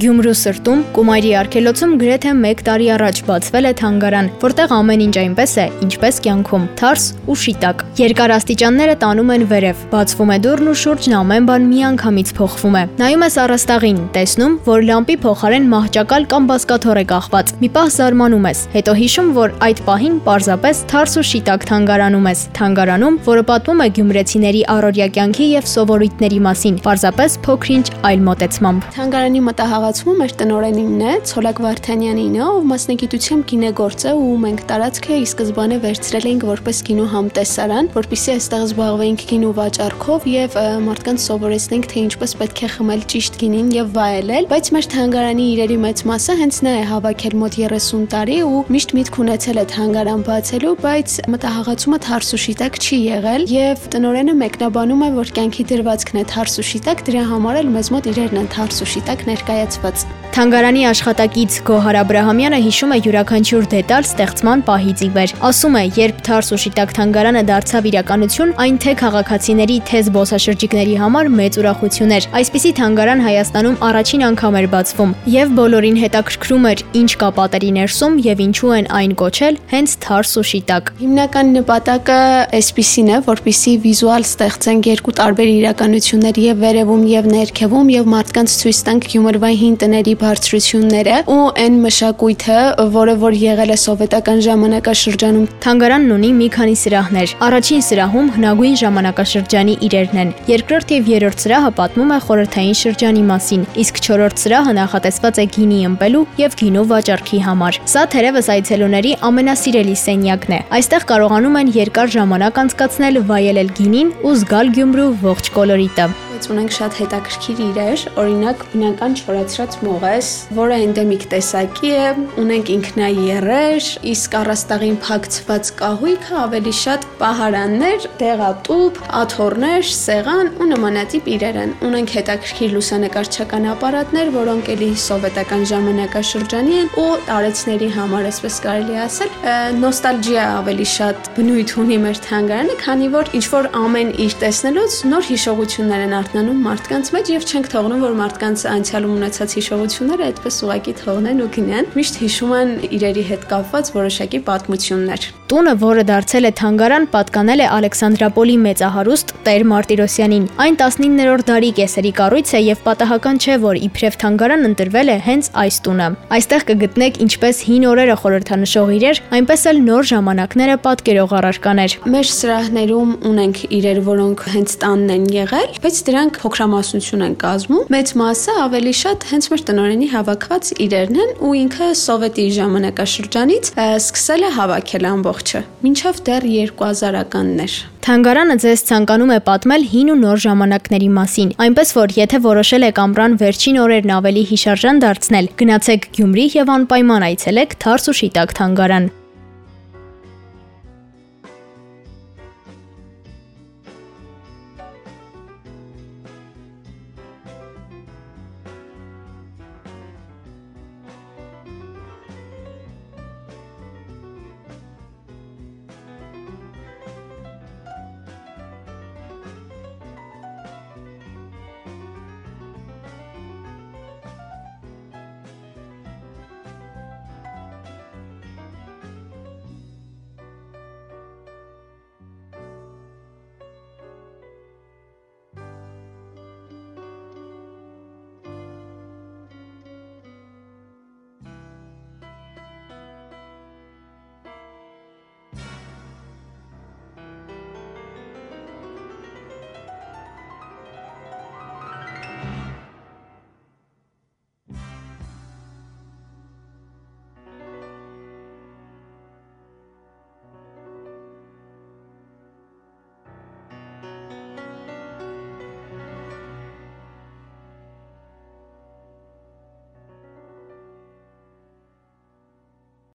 Գյումրու սրտում Կումայրի արկելոցում գրեթե 1 տարի առաջ բացվել է թանգարան, որտեղ ամեն ինչ այնպես է, ինչպես կյանքում՝ թարս ու շիտակ։ Երկար աստիճանները տանում են վերև, բացվում է դուռն ու շուրջն ամեն բան միանգամից փոխվում է։ Նայում ես առաստաղին, տեսնում, որ լամպի փոխարեն մահճակալ կամ բասկաթոռ է կախված։ Մի պահ զարմանում ես, հետո հիշում, որ այդ պահին պարզապես թարս ու շիտակ թանգարանում ես։ Թանգարանում, որը պատմում է գյումրեցիների առօրյա կյանքի եւ սովորույթների մասին, պարզապես փոքրինչ այլ մոտեցմամբ։ Թանգարանի մտահաղ խաղացումը մեր տնորենինն է, Ցոլակ Վարդանյանին է, ով մասնագիտությամբ գինեգործ է ու մենք տարածքը ի սկզբանե վերցրել էինք որպես գինու համտեսարան, որpիսի այստեղ զբաղվեինք գինու վաճառքով եւ մարդկանց սովորեցնենք թե ինչպես պետք է խմել ճիշտ գինին եւ վայելել, բայց մեր թանգարանի իրերի մեծ մասը հենց նա է հավաքել մոտ 30 տարի ու միշտ միտք ունեցել է թանգարան բացելու, բայց մտահղացումը թարսուշի տակ չի եղել եւ տնորենը մեկնաբանում է, որ կյանքի դրվածքն է թարսուշի տակ, դրա համար էլ մեզ մոտ իրերն են թարսուշի տակ ներկայացված Experts Թանգարանի աշխատակից Գոհար Աբ รา համյանը հիշում է յուրաքանչյուր դետալ ստեղծման պահից ի վեր։ Ասում է, երբ Թարս ու Շիտակ թանգարանը դարձավ իրականություն, այն թե քաղաքացիների, թե զբոսաշրջիկների համար մեծ ուրախություն էր։ Այսպիսի թանգարան Հայաստանում առաջին անգամ էր բացվում, եւ բոլորին հետաքրքրում էր, ինչ կա պատերի ներսում եւ ինչու են այն կոչել հենց Թարս ու Շիտակ։ Հիմնական նպատակը այսպիսին է, որպիսի վիզուալ ստեղծենք երկու տարբեր իրականություններ եւ վերևում եւ ներքևում եւ մարդկանց ցույց տանք Գյումրվայի հին տների բարձրությունները ու այն մշակույթը, որը որ եղել է սովետական ժամանակաշրջանում։ Թանգարանն ունի մի քանի սրահներ։ Առաջին սրահում հնագույն ժամանակաշրջանի իրերն են։ Երկրորդ եւ երրորդ սրահը պատմում է խորհրդային շրջանի մասին, իսկ չորրորդ սրահը նախատեսված է գինի ըմպելու եւ գինու վաճառքի համար։ Սա թերևս այցելուների ամենասիրելի սենյակն է։ Այստեղ կարողանում են երկար ժամանակ անցկացնել, վայելել գինին ու զգալ Գյումրու ողջ կոլորիտը բայց ունենք շատ հետաքրքիր իրեր, օրինակ բնական չորացրած մողես, որը էնդեմիկ տեսակի է, ունենք ինքնաերեր, իսկ առաստաղին փակցված կահույքը ավելի շատ պահարաններ, դեղատուփ, աթոռներ, սեղան ու նմանատիպ իրեր են։ Ունենք հետաքրքիր լուսանկարչական ապարատներ, որոնք էլի սովետական ժամանակաշրջանի են ու տարեցների համար, այսպես կարելի ասել, նոստալգիա ավելի շատ բնույթ ունի մեր թանգարանը, քանի որ ինչ որ ամեն իր տեսնելուց նոր հիշողություններ են արթնանում մարդկանց մեջ եւ չենք թողնում, որ մարդկանց անցյալում ունեցած հիշողությունները այդպես ուղակի թողնեն ու գնան։ Միշտ հիշում են իրերի հետ կապված որոշակի պատմություններ։ Տունը, որը դարձել է թանգարան, պատկանել է Ալեքսանդրապոլի մեծահարուստ Տեր Մարտիրոսյանին։ Այն 19-րդ դարի կեսերի կառույց է եւ պատահական չէ, որ իբրև թանգարան ընտրվել է հենց այս տունը։ Այստեղ կգտնեք ինչպես հին օրերը խորհրդանշող իրեր, այնպես էլ նոր ժամանակները պատկերող առարկաներ։ Մեր սրահներում ունենք իրեր, որոնք հենց տանն են եղել, բայց դրանք փոքրամասնություն են կազմում։ Մեծ մասը ավելի շատ հենց մեր տնօրենի հավաքված իրերն են ու ինքը սովետի ժամանակաշրջանից սկսել է հավաքել ամբողջը, մինչև դեռ 2000-ականներ։ Թանգարանը ձեզ ցանկանում է պատմել հին ու նոր ժամանակների մասին, այնպես որ եթե որոշել եք ամռան վերջին օրերն ավելի հիշարժան դարձնել, գնացեք Գյումրի եւ անպայման այցելեք Թարս ու Շիտակ թանգարան։